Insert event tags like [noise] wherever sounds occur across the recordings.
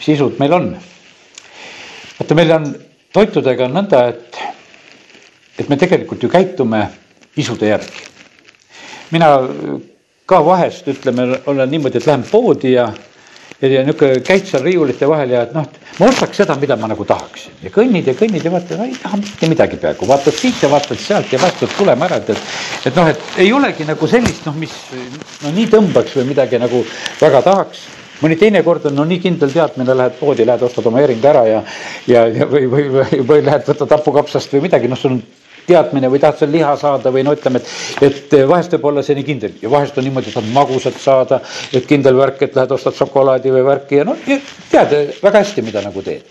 sisud meil on? vaata, meil on toitudega on nõnda, et, et me tegelikult ju käitume isude järgi. mina ka vahest ütleme, olen niimoodi, et lähen poodi ja ja niisugune käid seal riiulite vahel ja et noh, ma ostaks seda, mida ma nagu tahaksin ja kõnnid ja kõnnid ja vaatad, ei taha mitte midagi peaaegu, vaatad siit ja vaatad sealt ja vahest pead tulema ära, et, et. et noh, et ei olegi nagu sellist noh, mis no nii tõmbaks või midagi nagu väga tahaks mõni teine kord on no nii kindel teadmine, lähed poodi, lähed ostad oma eringa ära ja, ja, ja või, või, või, või lähed võtad hapukapsast või midagi, noh, sul on teadmine või tahad seal liha saada või no ütleme, et, et vahest võib olla see nii kindel ja vahest on niimoodi, tahad magusat saada, et kindel värk, et lähed ostad šokolaadi või värki ja noh, tead väga hästi, mida nagu teed.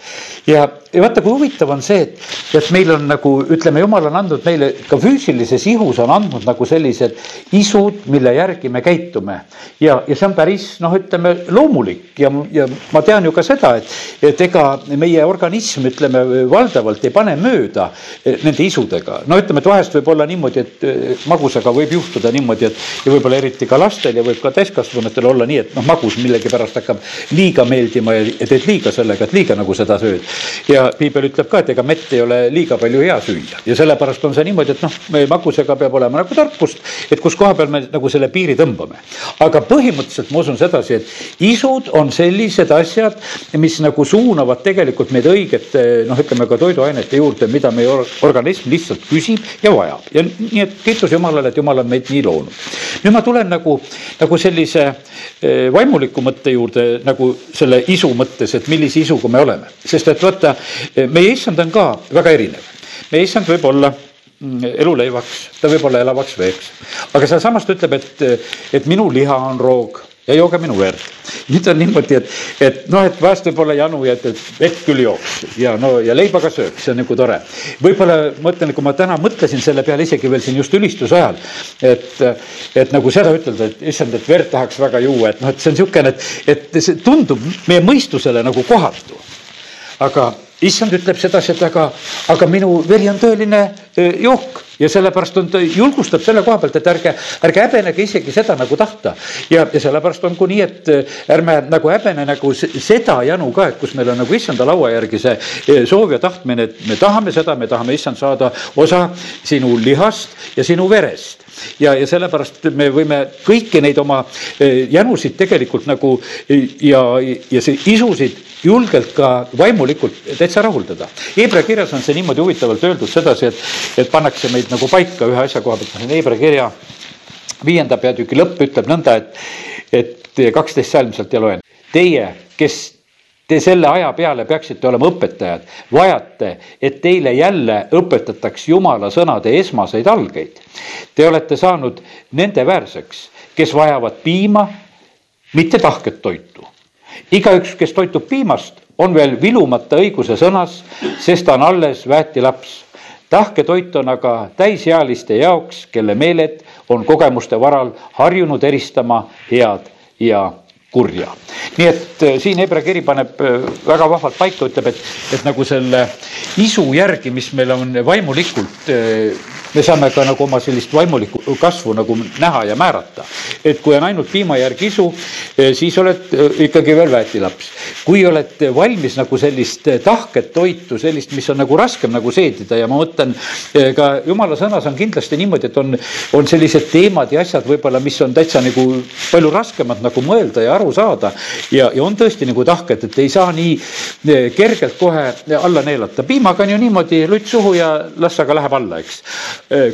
ja, ja vaata, kui huvitav on see, et, et meil on nagu ütleme, jumal on andnud meile ka füüsilises ihus on andnud nagu sellised isud, mille järgi me käitume. ja, ja see on päris noh, ütleme loomulik ja, ja ma tean ju ka seda, et, et ega meie organism, ütleme valdavalt ei pane mööda nende isudega no ütleme, et vahest võib olla niimoodi, et eh, magusaga võib juhtuda niimoodi, et ja võib-olla eriti ka lastel ja võib ka täiskasvanutel olla nii, et noh, magus millegipärast hakkab liiga meeldima ja teed liiga sellega, et liiga nagu seda sööd. ja piibel ütleb ka, et ega mett ei ole liiga palju hea süüa ja sellepärast on see niimoodi, et noh, magusega peab olema nagu tarkust, et kus koha peal me nagu selle piiri tõmbame. aga põhimõtteliselt ma usun sedasi, et isud on sellised asjad, mis nagu suunavad tegelikult meid õigete noh, ütleme ka toiduainete juurde, mida meie organism lihtsalt küsib küsib ja vajab ja nii, et kiitus Jumalale, et Jumal on meid nii loonud. nüüd ma tulen nagu, nagu sellise eh, vaimuliku mõtte juurde nagu selle isu mõttes, et millise isuga me oleme, sest et vaata, eh, meie issand on ka väga erinev. meie issand võib olla mm, eluleivaks, ta võib olla elavaks veeks, aga sealsamas ta ütleb, et, et minu liha on roog ja jooge minu verd. nüüd on niimoodi, et, et noh, et vahest võib-olla janu ja et, et vett küll jooks ja no ja leiba ka sööks, see on nagu tore. võib-olla ma ütlen, kui ma täna mõtlesin selle peale isegi veel siin just ülistuse ajal, et, et nagu seda ütelda, et issand, et verd tahaks väga juua, et noh, et see on niisugune, et, et see tundub meie mõistusele nagu kohatu. aga issand ütleb sedasi, et aga, aga minu veri on tõeline jook ja sellepärast on, ta julgustab selle koha pealt, et ärge, ärge häbenege isegi seda nagu tahta. ja, ja sellepärast on ka nii, et äh, ärme nagu häbene nagu seda janu ka, et kus meil on nagu issanda laua järgi see äh, soov ja tahtmine, et me tahame seda, me tahame issand saada osa sinu lihast ja sinu verest ja, ja sellepärast me võime kõiki neid oma äh, jänusid tegelikult nagu ja, ja see isusid julgelt ka vaimulikult täitsa rahuldada. Hebra kirjas on see niimoodi huvitavalt öeldud sedasi, et, et pannakse meid nagu paika ühe asja koha pealt, ma siin Hebra kirja viienda peatüki lõpp ütleb nõnda, et, et kaksteist salm sealt ja loen. Teie, kes te selle aja peale peaksite olema õpetajad, vajate, et teile jälle õpetataks Jumala sõnade esmaseid algeid. Te olete saanud nende väärseks, kes vajavad piima, mitte tahket toitu igaüks, kes toitub piimast, on veel vilumata õiguse sõnas, sest ta on alles väetilaps. tahke toit on aga täisealiste jaoks, kelle meeled on kogemuste varal harjunud eristama head ja kurja. nii et äh, siin Hebra kiri paneb äh, väga vahvalt paika, ütleb, et, et nagu selle isu järgi, mis meil on vaimulikult äh, me saame ka nagu oma sellist vaimulikku kasvu nagu näha ja määrata. et kui on ainult piima järgi isu, eh, siis oled eh, ikkagi veel väetilaps. kui oled valmis nagu sellist eh, tahket toitu, sellist, mis on nagu raskem nagu seedida ja ma mõtlen, ka jumala sõnas on kindlasti niimoodi, et on, on sellised teemad ja asjad võib-olla, mis on täitsa nagu palju raskemad nagu mõelda ja aru saada. ja, ja on tõesti nagu tahked, et ei saa nii kergelt kohe alla neelata. piimaga on ju niimoodi, lutt suhu ja las aga läheb alla, eks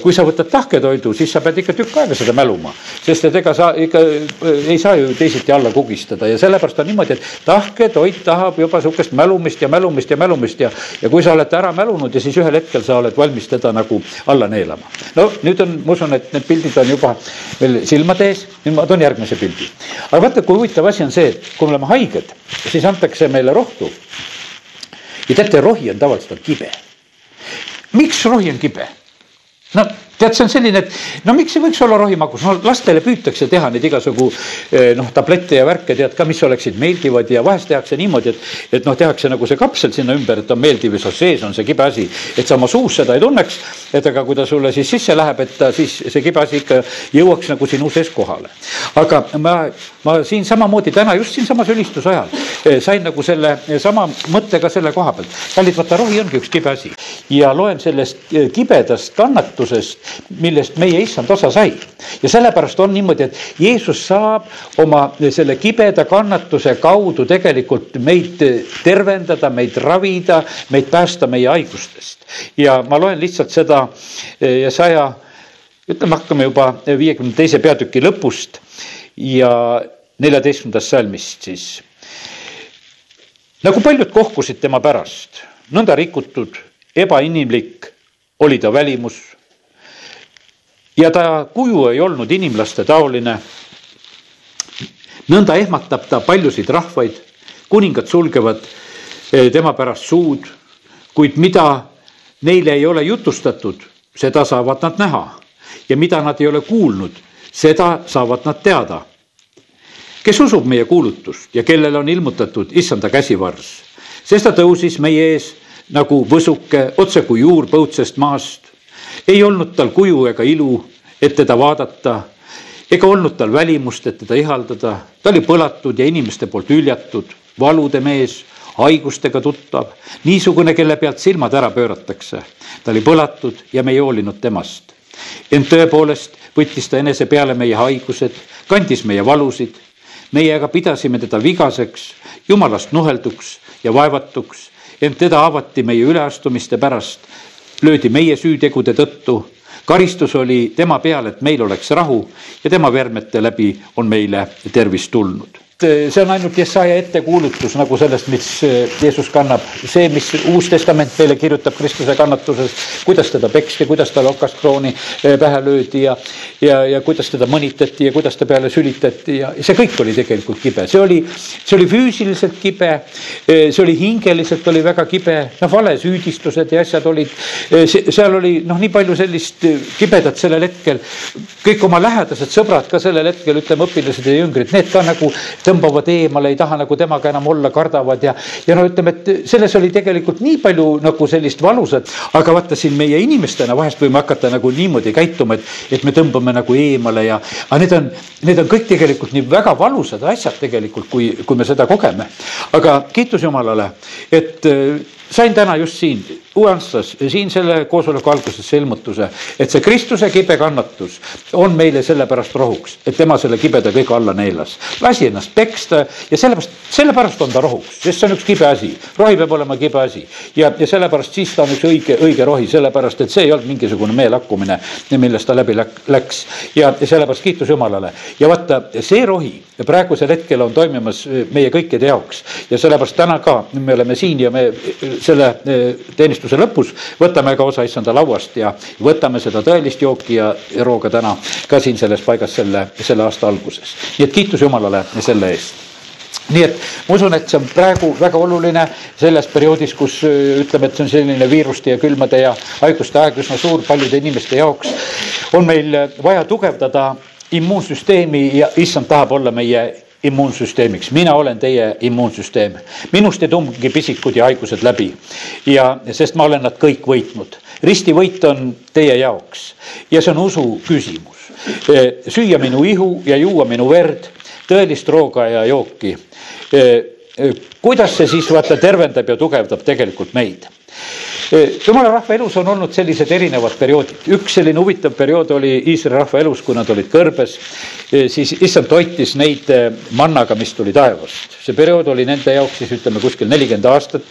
kui sa võtad tahketoidu, siis sa pead ikka tükk aega seda mäluma, sest et ega sa ikka äh, ei saa ju teisiti alla kugistada ja sellepärast on niimoodi, et tahketoit tahab juba sihukest mälumist ja mälumist ja mälumist ja, ja kui sa oled ära mälunud ja siis ühel hetkel sa oled valmis teda nagu alla neelama. no nüüd on, ma usun, et need pildid on juba veel silmade ees, nüüd ma toon järgmise pildi. aga vaata, kui huvitav asi on see, et kui me oleme haiged, siis antakse meile rohtu. ja teate, rohi on tavaliselt on kibe. miks rohi on kibe? No tead, see on selline, et no miks ei võiks olla rohimagus, no lastele püütakse teha neid igasugu noh, tablette ja värke, tead ka, mis oleksid meeldivad ja vahest tehakse niimoodi, et, et noh, tehakse nagu see kapsel sinna ümber, et on meeldiv ja sees on see kibe asi, et sa oma suus seda ei tunneks. et aga kui ta sulle siis sisse läheb, et ta siis see kibe asi ikka jõuaks nagu sinu sees kohale. aga ma, ma siin samamoodi täna just siinsamas ülistuse ajal eh, sain nagu selle sama mõtte ka selle koha pealt. kallid, vaata rohi ongi üks kibe asi ja loen sellest eh, kibedast kannatusest millest meie issand osa sai. ja sellepärast on niimoodi, et Jeesus saab oma selle kibeda kannatuse kaudu tegelikult meid tervendada, meid ravida, meid päästa meie haigustest. ja ma loen lihtsalt seda ja saja, ütleme, hakkame juba viiekümne teise peatüki lõpust ja neljateistkümnendast salmist siis. nagu paljud kohkusid tema pärast, nõnda rikutud, ebainimlik oli ta välimus ja ta kuju ei olnud inimlaste taoline. nõnda ehmatab ta paljusid rahvaid, kuningad sulgevad eh, tema pärast suud, kuid mida neile ei ole jutustatud, seda saavad nad näha. Ja mida nad ei ole kuulnud, seda saavad nad teada. kes usub meie kuulutust ja kellele on ilmutatud issanda käsivars, sest ta tõusis meie ees nagu võsuke otse kui juur põutsest maast ei olnud tal kuju ega ilu, et teda vaadata, ega olnud tal välimust, et teda ihaldada, ta oli põlatud ja inimeste poolt hüljatud, valude mees, haigustega tuttav, niisugune, kelle pealt silmad ära pööratakse. ta oli põlatud ja me ei hoolinud temast. ent tõepoolest võttis ta enese peale meie haigused, kandis meie valusid, meie aga pidasime teda vigaseks, jumalast nuhelduks ja vaevatuks, ent teda avati meie üleastumiste pärast löödi meie süütegude tõttu. karistus oli tema peal, et meil oleks rahu ja tema vermete läbi on meile tervis tulnud see on ainult Jesaja ettekuulutus nagu sellest, mis eh, Jeesus kannab, see, mis Uus Testament meile kirjutab Kristuse kannatusest, kuidas teda peksti, kuidas talle okaskrooni eh, pähe löödi ja, ja, ja kuidas teda mõnitati ja kuidas ta peale sülitati ja see kõik oli tegelikult kibe, see oli, see oli füüsiliselt kibe, see oli hingeliselt oli väga kibe, noh, valesüüdistused ja asjad olid, seal oli noh, nii palju sellist kibedat sellel hetkel, kõik oma lähedased sõbrad ka sellel hetkel, ütleme, õpilased ja jüngrid, need ka nagu tõmbavad eemale, ei taha nagu temaga enam olla, kardavad ja, ja no ütleme, et selles oli tegelikult nii palju nagu sellist valusat, aga vaata siin meie inimestena vahest võime hakata nagu niimoodi käituma, et, et me tõmbame nagu eemale ja, aga need on, need on kõik tegelikult nii väga valusad asjad tegelikult, kui, kui me seda kogeme. aga kiitus Jumalale, et sain täna just siin Uanstas, siin selle koosoleku alguses see ilmutuse, et see Kristuse kibe kannatus on meile sellepärast rohuks, et tema selle kibeda kõik alla neelas. lasi ennast peksta ja sellepärast, sellepärast on ta rohuks, sest see on üks kibe asi. rohi peab olema kibe asi ja, ja sellepärast siis ta on üks õige, õige rohi, sellepärast et see ei olnud mingisugune meelakkumine, millest ta läbi läks. ja, sellepärast kiitus Jumalale ja vaata, see rohi praegusel hetkel on toimimas meie kõikide jaoks ja sellepärast täna ka me oleme siin ja me selle teenistuse teenistuse lõpus võtame ka osa issanda lauast ja võtame seda tõelist jooki ja rooga täna ka siin selles paigas selle, selle aasta alguses. nii et kiitus Jumalale selle eest nii et ma usun, et see on praegu väga oluline selles perioodis, kus ütleme, et see on selline viiruste ja külmade ja haiguste aeg üsna suur paljude inimeste jaoks. on meil vaja tugevdada immuunsüsteemi ja issand tahab olla meie immuunsüsteemiks, mina olen teie immuunsüsteem. minust ei tungi pisikud ja haigused läbi ja sest ma olen nad kõik võitnud. ristivõit on teie jaoks ja see on usu küsimus. E, süüa minu ihu ja juua minu verd, tõelist rooga ja jooki. E, e, kuidas see siis vaata tervendab ja tugevdab tegelikult meid jumala rahva elus on olnud sellised erinevad perioodid, üks selline huvitav periood oli Iisraeli rahva elus, kui nad olid kõrbes, siis issand toitis neid mannaga, mis tuli taevast. see periood oli nende jaoks siis ütleme kuskil nelikümmend aastat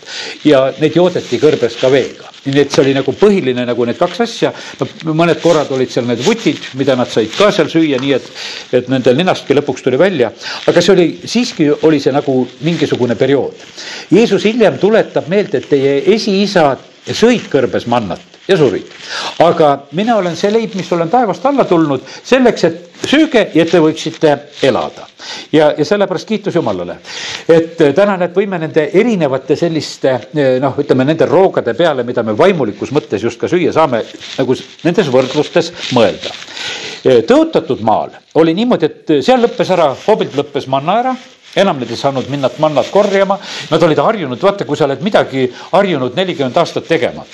ja neid joodeti kõrbes ka veega. nii et see oli nagu põhiline nagu need kaks asja, no mõned korrad olid seal need vutid, mida nad said ka seal süüa, nii et, et nendel ninastki lõpuks tuli välja, aga see oli, siiski oli see nagu mingisugune periood. Jeesus hiljem tuletab meelde, et teie esiisad ja sõid kõrbes mannat ja surid. aga mina olen see leib, mis olen taevast alla tulnud selleks, et sööge ja et te võiksite elada. ja, ja sellepärast kiitus Jumalale, et täna näed, võime nende erinevate selliste noh, ütleme nende roogade peale, mida me vaimulikus mõttes just ka süüa saame, nagu nendes võrdlustes mõelda. tõotatud maal oli niimoodi, et seal lõppes ära, hobilt lõppes manna ära enam nad ei saanud minna mannat korjama, nad olid harjunud, vaata, kui sa oled midagi harjunud nelikümmend aastat tegema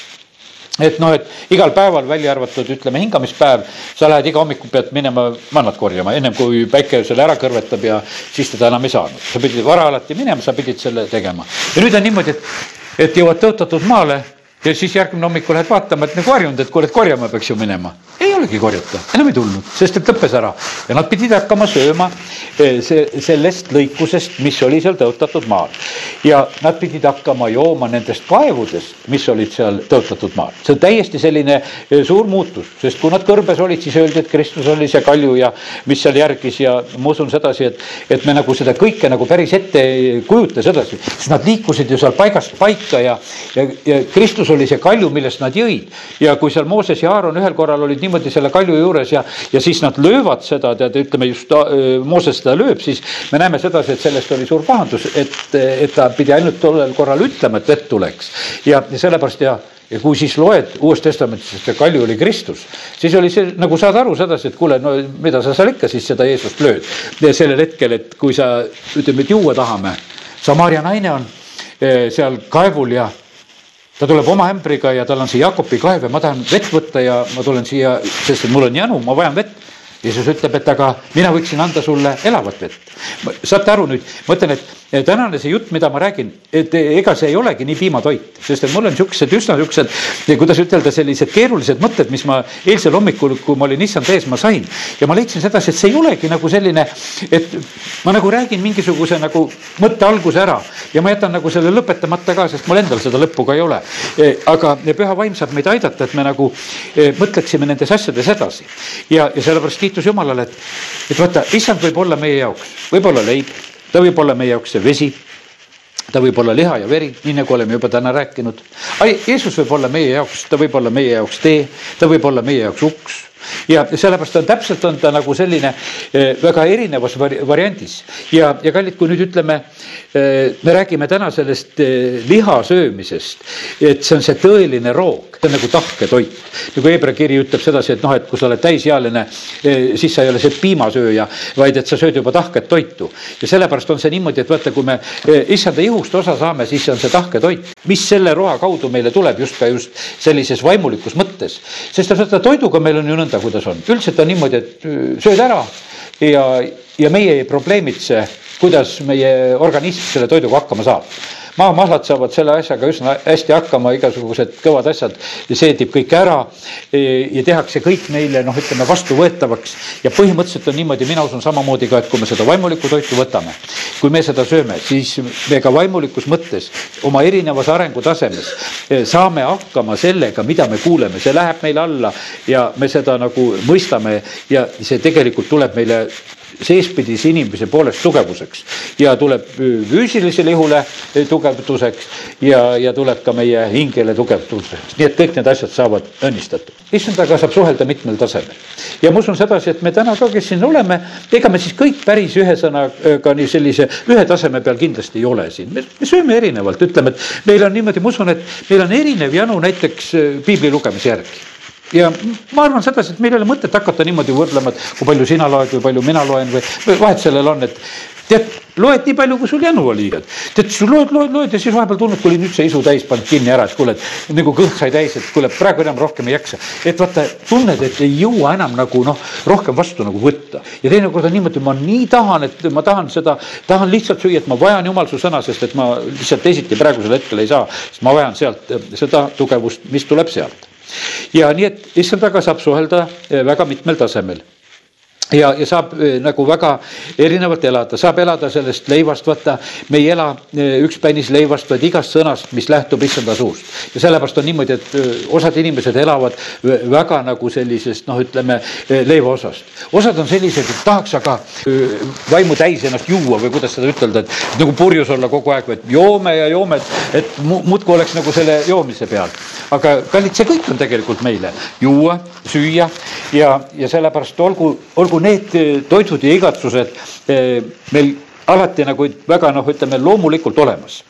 et noh, et igal päeval, välja arvatud ütleme hingamispäev, sa lähed iga hommiku pead minema mannat korjama, ennem kui päike selle ära kõrvetab ja siis teda enam ei saanud. sa pidid vara alati minema, sa pidid selle tegema. ja nüüd on niimoodi, et, et jõuad tõotatud maale ja siis järgmine hommikul lähed vaatama, et nagu harjunud, et kuule, et korjama peaks ju minema. ei olegi korjata, enam ei tulnud, sest et lõppes ära ja nad pidid hakkama sööma eh, see, sellest lõikusest, mis oli seal tõotatud maal. ja nad pidid hakkama jooma nendest kaevudest, mis olid seal tõotatud maal. see on täiesti selline eh, suur muutus, sest kui nad kõrbes olid, siis öeldi, et Kristus oli see kalju ja mis seal järgis ja ma usun sedasi, et, et me nagu seda kõike nagu päris ette ei kujuta sedasi, sest nad liikusid ju seal paigast paika ja, ja, ja Kristus Kristus oli see kalju, millest nad jõid. ja kui seal Mooses ja Aaron ühel korral olid niimoodi selle kalju juures ja, ja siis nad löövad seda, tead, ütleme just äh, Mooses seda lööb, siis me näeme sedasi, et sellest oli suur pahandus, et, et ta pidi ainult tollel korral ütlema, et vett tuleks. ja, sellepärast ja ja kui siis loed Uuest Testamendist, et kalju oli Kristus, siis oli see, nagu saad aru sedasi, et kuule, no mida sa seal ikka siis seda Jeesust lööd. ja sellel hetkel, et kui sa ütleme, et juua tahame, Samaria naine on eh, seal kaevul ja ta tuleb oma ämbriga ja tal on see Jakobi kaev ja ma tahan vett võtta ja ma tulen siia, sest et mul on janu, ma vajan vett. Jeesus ütleb, et aga mina võiksin anda sulle elavat vett. saate aru nüüd, ma ütlen, et tänane see jutt, mida ma räägin, et ega see ei olegi nii piimatoit, sest et mul on siuksed üsna siuksed, kuidas ütelda, sellised keerulised mõtted, mis ma eilsel hommikul, kui ma olin issand ees, ma sain. ja ma leidsin sedasi, et see ei olegi nagu selline, et ma nagu räägin mingisuguse nagu mõtte alguse ära ja ma jätan nagu selle lõpetamata ka, sest mul endal seda lõppu ka ei ole. E, aga püha vaim saab meid aidata, et me nagu e, mõtleksime nendes asjades edasi. ja, ja sellepärast kiitus Jumalale, et, et vaata, issand võib olla meie jaoks, võib olla leib ta võib olla meie jaoks see vesi, ta võib olla liha ja veri, nii nagu oleme juba täna rääkinud. Jeesus võib olla meie jaoks, ta võib olla meie jaoks tee, ta võib olla meie jaoks uks ja sellepärast on täpselt, on ta nagu selline eh, väga erinevas variandis ja, ja kallid, kui nüüd ütleme, eh, me räägime täna sellest eh, liha söömisest, et see on see tõeline roog, see on nagu tahketoit. nagu Hebra kiri ütleb sedasi, et noh, et kui sa oled täisealine, siis sa ei ole see piimasööja, vaid et sa sööd juba tahket toitu. ja sellepärast on see niimoodi, et vaata, kui me issanda ihust osa saame, siis see on see tahketoit, mis selle roa kaudu meile tuleb just ka just sellises vaimulikus mõttes. sest vaata, toiduga meil on ju nõnda, kuidas on, üldiselt on niimoodi, et äh, sööd ära ja, ja meie ei probleemitse, kuidas meie organism selle toiduga hakkama saab maamahlad saavad selle asjaga üsna hästi hakkama, igasugused kõvad asjad seedib kõik ära ja tehakse kõik neile noh, ütleme vastuvõetavaks. ja põhimõtteliselt on niimoodi, mina usun samamoodi ka, et kui me seda vaimulikku toitu võtame, kui me seda sööme, siis me ka vaimulikus mõttes oma erinevas arengutasemes e, saame hakkama sellega, mida me kuuleme, see läheb meile alla ja me seda nagu mõistame ja see tegelikult tuleb meile seespidise inimese poolest tugevuseks ja tuleb füüsilisele ihule tugevduseks ja, ja tuleb ka meie hingele tugevduseks, nii et kõik need asjad saavad õnnistatud. issandaga saab suhelda mitmel tasemel. Ja ma usun sedasi, et me täna ka, kes siin oleme, ega me siis kõik päris ühe sõnaga nii sellise ühe taseme peal kindlasti ei ole siin, me, me sööme erinevalt, ütleme, et meil on niimoodi, ma usun, et meil on erinev janu näiteks piibli lugemise järgi ja ma arvan sedasi, et meil ei ole mõtet hakata niimoodi võrdlema, et kui palju sina loed või palju mina loen või, või vahet sellel on, et tead, loed nii palju, kui sul janu oli, tead. tead, sa loed, loed, loed ja siis vahepeal tunned, kui oli nüüd see isu täis pannud kinni ära, et kuule, et nagu kõht sai täis, et kuule, praegu enam rohkem ei jaksa. et vaata, tunned, et ei jõua enam nagu noh, rohkem vastu nagu võtta. ja teinekord on niimoodi, ma nii tahan, et ma tahan seda, tahan lihtsalt süüa, et ma vajan jumal su sõna, sest et ma lihtsalt teisiti praegusel hetkel ei saa, sest ma vajan sealt seda tugevust, mis tuleb sealt ja nii, et issandaga saab suhelda eh, väga mitmel tasemel ja, ja saab eh, nagu väga erinevalt elada, saab elada sellest leivast, vaata, me ei ela eh, ükspäinis leivast, vaid igast sõnast, mis lähtub issanda suust. ja sellepärast on niimoodi, et osad inimesed elavad väga nagu sellisest noh, ütleme leiva osast. osad on sellised, et tahaks aga vaimu täis ennast juua või kuidas seda ütelda, et nagu purjus olla kogu aeg, et joome ja joome, et, et muudkui oleks nagu selle joomise peal aga kallid, see kõik on tegelikult meile juua, süüa ja, ja sellepärast olgu, olgu need toidud ja igatsused eh, meil alati nagu väga noh, ütleme loomulikult olemas.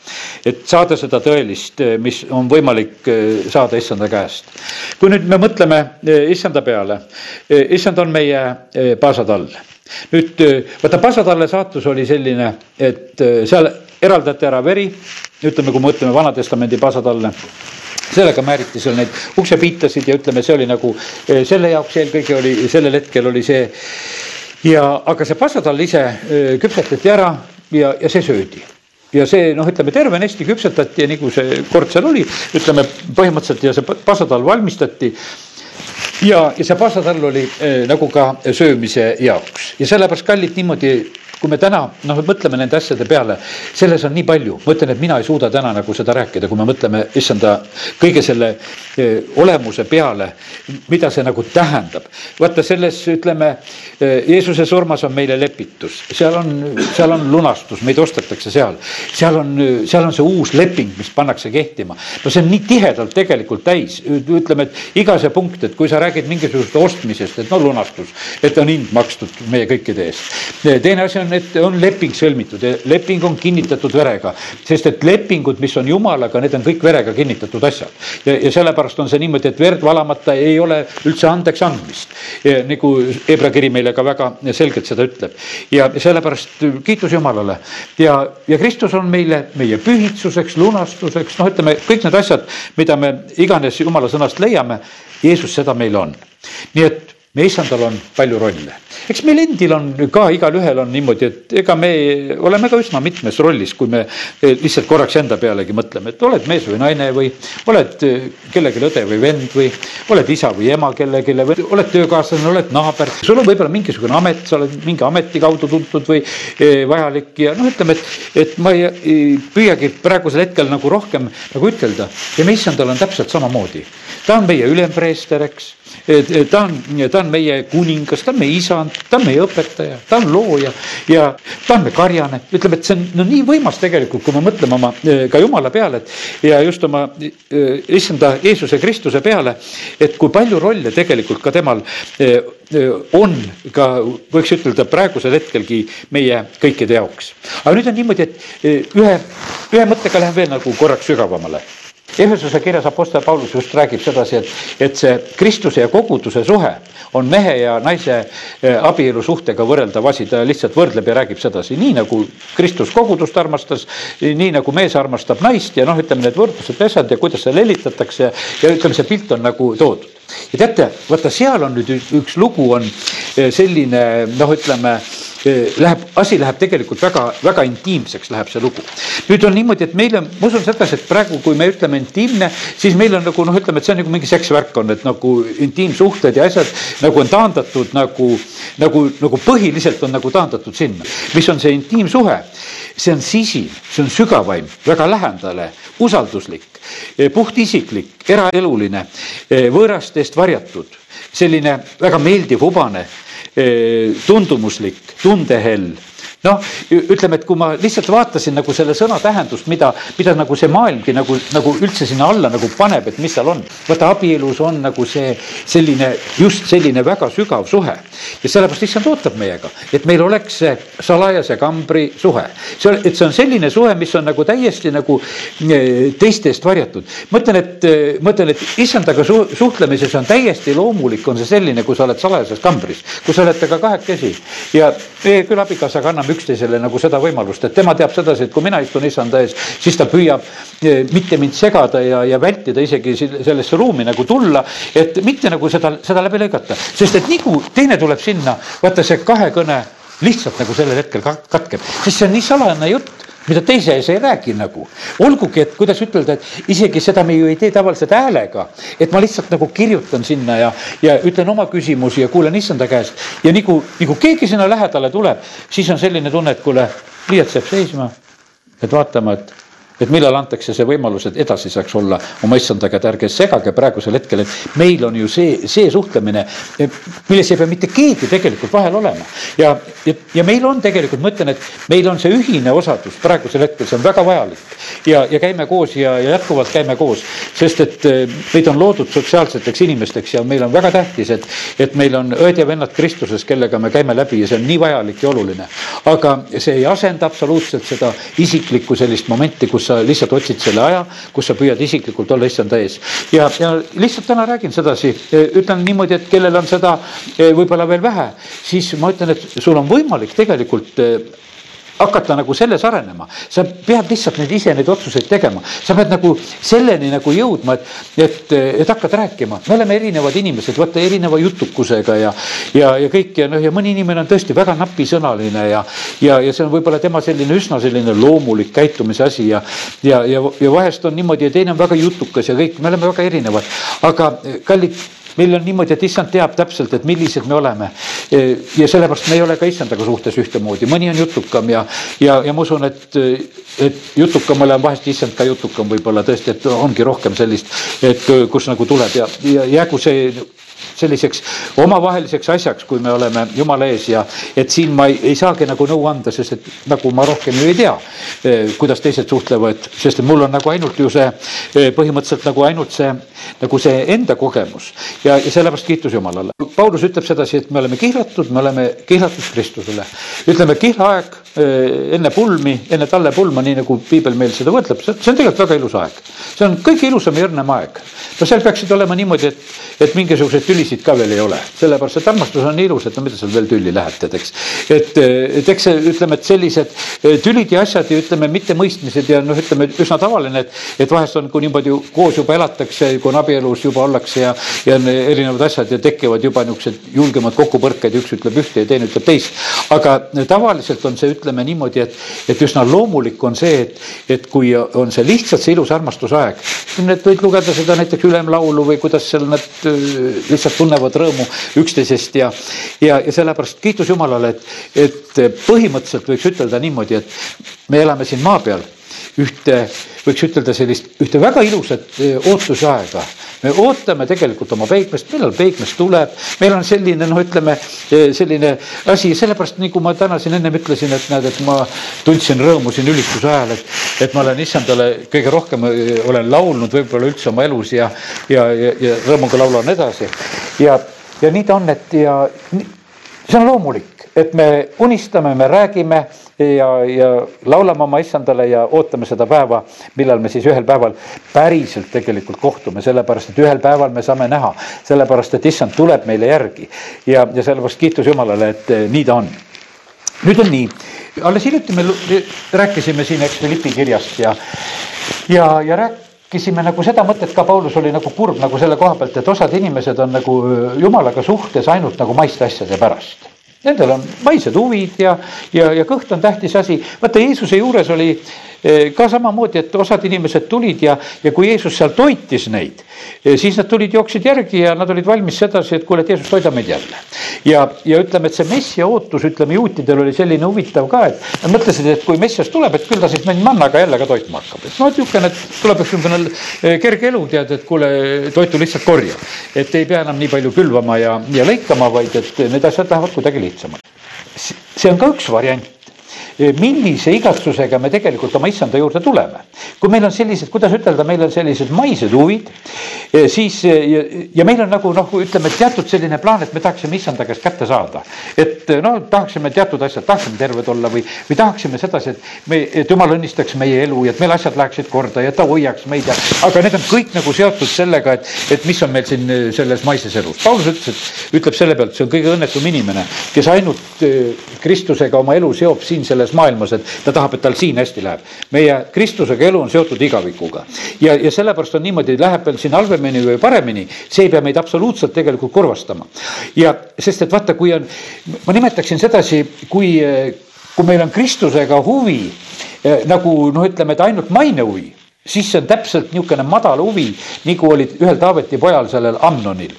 et saada seda tõelist, mis on võimalik eh, saada issanda käest. kui nüüd me mõtleme eh, issanda peale, eh, issand on meie paasatall. nüüd vaata, paasatalle saatus oli selline, et seal eraldati ära veri, ütleme, kui me mõtleme Vana-testamendi paasatalle sellega määriti seal neid uksepiitasid ja ütleme, see oli nagu selle jaoks eelkõige oli, sellel hetkel oli see. Ja, aga see passatall ise küpsetati ära ja, ja see söödi. Ja see noh, ütleme tervenesti küpsetati ja nagu see kord seal oli, ütleme põhimõtteliselt ja see passatall valmistati. Ja, ja see passatall oli äh, nagu ka söömise jaoks. Ja sellepärast kallid niimoodi kui me täna noh, mõtleme nende asjade peale, selles on nii palju, ma ütlen, et mina ei suuda täna nagu seda rääkida, kui me mõtleme issanda kõige selle eh, olemuse peale, mida see nagu tähendab. vaata selles, ütleme eh,, Jeesuse surmas on meile lepitus, seal on, seal on lunastus, meid ostetakse seal. seal on, seal on see uus leping, mis pannakse kehtima. no see on nii tihedalt tegelikult täis, ütleme, et iga see punkt, et kui sa räägid mingisugusest ostmisest, et no lunastus, et on hind makstud meie kõikide eest. teine asi on on, et on leping sõlmitud ja leping on kinnitatud verega, sest et lepingud, mis on jumalaga, need on kõik verega kinnitatud asjad. ja, ja sellepärast on see niimoodi, et verd valamata ei ole üldse andeks andmist. nagu Hebra kiri meile ka väga selgelt seda ütleb ja sellepärast kiitus Jumalale ja, ja Kristus on meile meie pühitsuseks, lunastuseks, noh, ütleme kõik need asjad, mida me iganes Jumala sõnast leiame, Jeesus seda meil on. nii et meie issandal on palju rolle. eks meil endil on ka, igalühel on niimoodi, et ega me oleme ka üsna mitmes rollis, kui me lihtsalt korraks enda pealegi mõtleme, et oled mees või naine või oled kellelegi õde või vend või oled isa või ema kellelegi või oled töökaaslane, oled naaber. sul on võib-olla mingisugune amet, sa oled mingi ameti kaudu tuntud või e, vajalik ja noh, ütleme, et, et ma ei, ei püüagi praegusel hetkel nagu rohkem nagu ütelda ja me issandal on täpselt samamoodi. ta on meie ülempreester, eks ta on, ta on meie kuningas, ta on meie isand, ta on meie õpetaja, ta on looja ja ta on meie karjane. ütleme, et see on no nii võimas tegelikult, kui me mõtleme oma ka jumala peale, et ja just oma issanda Jeesuse Kristuse peale, et kui palju rolle tegelikult ka temal on ka, võiks ütelda praegusel hetkelgi meie kõikide jaoks. aga nüüd on niimoodi, et ühe, ühe mõttega lähen veel nagu korraks sügavamale Ehesuse kirjas Apostel Paulus just räägib sedasi, et, et see Kristuse ja koguduse suhe on mehe ja naise eh, abielu suhtega võrreldav asi, ta lihtsalt võrdleb ja räägib sedasi, nii nagu Kristus kogudust armastas, nii nagu mees armastab naist ja noh, ütleme need võrdlused, asjad ja kuidas seal helitatakse ja, ja ütleme, see pilt on nagu toodud. ja teate, vaata seal on nüüd üks lugu on eh, selline noh, ütleme läheb, asi läheb tegelikult väga, väga intiimseks, läheb see lugu. nüüd on niimoodi, et meil on, ma usun sedasi, et praegu, kui me ütleme intiimne, siis meil on nagu noh, ütleme, et see on nagu mingi seksvärk on, et nagu intiimsuhted ja asjad nagu on taandatud nagu, nagu, nagu põhiliselt on nagu taandatud sinna. mis on see intiimsuhe? see on sisin, see on sügavaim, väga lähedale, usalduslik, puhtisiklik, eraeluline, võõraste eest varjatud, selline väga meeldiv, hubane tundumuslik, tundehell noh, ütleme, et kui ma lihtsalt vaatasin nagu selle sõna tähendust, mida, mida nagu see maailmgi nagu, nagu üldse sinna alla nagu paneb, et mis seal on. vaata, abielus on nagu see selline, just selline väga sügav suhe. ja sellepärast issand ootab meiega, et meil oleks see salajase kambri suhe. see, et see on selline suhe, mis on nagu täiesti nagu e, teiste eest varjatud. mõtlen, et, e, mõtlen, et issandaga su, suhtlemises on täiesti loomulik, on see selline, kui sa oled salajases kambris, kui sa oled temaga kahekesi ja meie küll abikaasaga anname üksteisele nagu seda võimalust, et tema teab sedasi, et kui mina istun issanda ees, siis ta püüab eh, mitte mind segada ja, ja vältida isegi sellesse ruumi nagu tulla, et mitte nagu seda, seda läbi lõigata, sest et nii kui teine tuleb sinna, vaata see kahekõne lihtsalt nagu sellel hetkel katkeb, sest see on nii salajane jutt mida teise ees ei räägi nagu. olgugi, et kuidas ütelda, et isegi seda me ju ei tee tavaliselt häälega, et ma lihtsalt nagu kirjutan sinna ja, ja ütlen oma küsimusi ja kuulan issanda käest. ja nagu, nagu keegi sinna lähedale tuleb, siis on selline tunne, et kuule, pliiats jääb seisma, et vaatama, et et millal antakse see võimalus, et edasi saaks olla oma issandaga, et ärge segage praegusel hetkel, et meil on ju see, see suhtlemine, milles ei pea mitte keegi tegelikult vahel olema. ja, ja, ja meil on tegelikult, ma ütlen, et meil on see ühine osadus praegusel hetkel, see on väga vajalik. ja, ja käime koos ja, ja jätkuvalt käime koos. sest et eh, meid on loodud sotsiaalseteks inimesteks ja meil on väga tähtis, et, et meil on õed ja vennad Kristuses, kellega me käime läbi ja see on nii vajalik ja oluline. aga see ei asenda absoluutselt seda isiklikku sellist momenti, kus sa lihtsalt otsid selle aja, kus sa püüad isiklikult olla issanda ees. ja, ja lihtsalt täna räägin sedasi, ütlen niimoodi, et kellel on seda eh, võib-olla veel vähe, siis ma ütlen, et sul on võimalik tegelikult eh, hakata nagu selles arenema, sa pead lihtsalt neid ise neid otsuseid tegema, sa pead nagu selleni nagu jõudma, et, et, et hakkad rääkima, me oleme erinevad inimesed, vaata erineva jutukusega ja, ja, ja kõik ja noh, ja mõni inimene on tõesti väga napisõnaline ja, ja, ja see on võib-olla tema selline üsna selline loomulik käitumise asi ja, ja, ja, ja vahest on niimoodi ja teine on väga jutukas ja kõik, me oleme väga erinevad, aga kallid meil on niimoodi, et issand teab täpselt, et millised me oleme. ja sellepärast me ei ole ka issandaga suhtes ühtemoodi, mõni on jutukam ja, ja, ja ma usun, et, et jutukamale on vahest issand ka jutukam võib-olla tõesti, et ongi rohkem sellist, et kus nagu tuleb ja, ja jäägu see selliseks omavaheliseks asjaks, kui me oleme jumala ees ja et siin ma ei, ei saagi nagu nõu anda, sest et nagu ma rohkem ju ei tea, eh, kuidas teised suhtlevad, sest et mul on nagu ainult ju see eh, põhimõtteliselt nagu ainult see, nagu see enda kogemus ja, ja sellepärast kiitus Jumalale. Paulus ütleb sedasi, et me oleme kihlatud, me oleme kihlatud Kristusele. ütleme, kihlaaeg enne pulmi, enne talle pulma, nii nagu piibel meil seda võrdleb, see on tegelikult väga ilus aeg. see on kõige ilusam ja õrnem aeg. no seal peaksid olema niimoodi, et, et mingisuguseid tülisid ka veel ei ole, sellepärast et armastus on nii ilus, et no mida seal veel tülli läheb, tead, eks. et, et eks see, ütleme, et sellised eh, tülid ja asjad ja ütleme, mittemõistmised ja noh, ütleme üsna tavaline, et, et vahest on, kui niimoodi koos juba elatakse, kui on abielus juba ollakse ja, ja on erinevad asjad ja tekivad juba niisugused julgemad kokkupõrked ja üks ütleb ühte ja teine ütleb teist. aga tavaliselt on see, ütleme niimoodi, et, et üsna loomulik on see, et, et kui on see lihtsalt see ilus armastusaeg, et võid lugeda seda näiteks ülemlaulu või kuidas seal nad eh, lihtsalt tunnevad rõõmu üksteisest ja, ja, ja sellepärast kiitus Jumalale, et, et põhimõtteliselt võiks ütelda niimoodi, et me elame siin maa peal ühte, võiks ütelda sellist, ühte väga ilusat e, ootuse aega. me ootame tegelikult oma peikmest, millal peikmes tuleb, meil on selline noh, ütleme e, selline asi, sellepärast nagu ma täna siin ennem ütlesin, et näed, et ma tundsin rõõmu siin ülituse ajal, et, et ma olen issandale kõige rohkem e, olen laulnud võib-olla üldse oma elus ja, ja, ja, ja rõõmuga laulan edasi. Ja, ja nii ta on, et ja see on loomulik, et me unistame, me räägime ja, ja laulame oma issandale ja ootame seda päeva, millal me siis ühel päeval päriselt tegelikult kohtume, sellepärast et ühel päeval me saame näha, sellepärast et issand tuleb meile järgi. Ja, ja sellepärast kiitus Jumalale, et eh, nii ta on. nüüd on nii, alles hiljuti me rääkisime siin, eks, Philippi kirjast ja, ja, ja rääkisime nagu seda mõtet ka, Paulus oli nagu kurb nagu selle koha pealt, et osad inimesed on nagu jumalaga suhtes ainult nagu maiste asjade pärast Nendel on maised huvid ja, ja, ja kõht on tähtis asi. vaata Jeesuse juures oli ka samamoodi, et osad inimesed tulid ja, ja kui Jeesus seal toitis neid, siis nad tulid, jooksid järgi ja nad olid valmis sedasi, et kuule, et Jeesus toida meid jälle. ja, ja ütleme, et see messia ootus, ütleme juutidel oli selline huvitav ka, et nad mõtlesid, et kui messias tuleb, et küll ta siis meid mannaga jälle ka toitma hakkab, et noh, niisugune, et tuleb üks niisugune eh, kerge elu, tead, et kuule, toitu lihtsalt korja. et ei pea enam nii palju külvama ja, ja lõikama, vaid et need asjad lähevad kuidagi lihtsamalt. see on ka üks variant millise igatsusega me tegelikult oma issanda juurde tuleme. kui meil on sellised, kuidas ütelda, meil on sellised maised huvid, siis ja, ja meil on nagu noh, ütleme teatud selline plaan, et me tahaksime issanda käest kätte saada. et no tahaksime teatud asjad, tahaksime terved olla või, või tahaksime sedasi, et me, et jumal õnnistaks meie elu ja et meil asjad läheksid korda ja ta hoiaks meid ja, aga need on kõik nagu seotud sellega, et, et mis on meil siin selles maises elus. Paulus ütles, et ütleb selle pealt, see on kõige õnnetum inimene, kes ainult Kristusega oma elu seob siin selles selles maailmas, et ta tahab, et tal siin hästi läheb. meie Kristusega elu on seotud igavikuga ja, ja sellepärast on niimoodi, läheb veel siin halvemini või paremini, see ei pea meid absoluutselt tegelikult kurvastama. ja sest, et vaata, kui on, ma nimetaksin sedasi, kui, kui meil on Kristusega huvi nagu noh, ütleme, et ainult maine huvi siis see on täpselt niisugune madal huvi, nagu oli ühel Taaveti pojal, sellel Amnonil,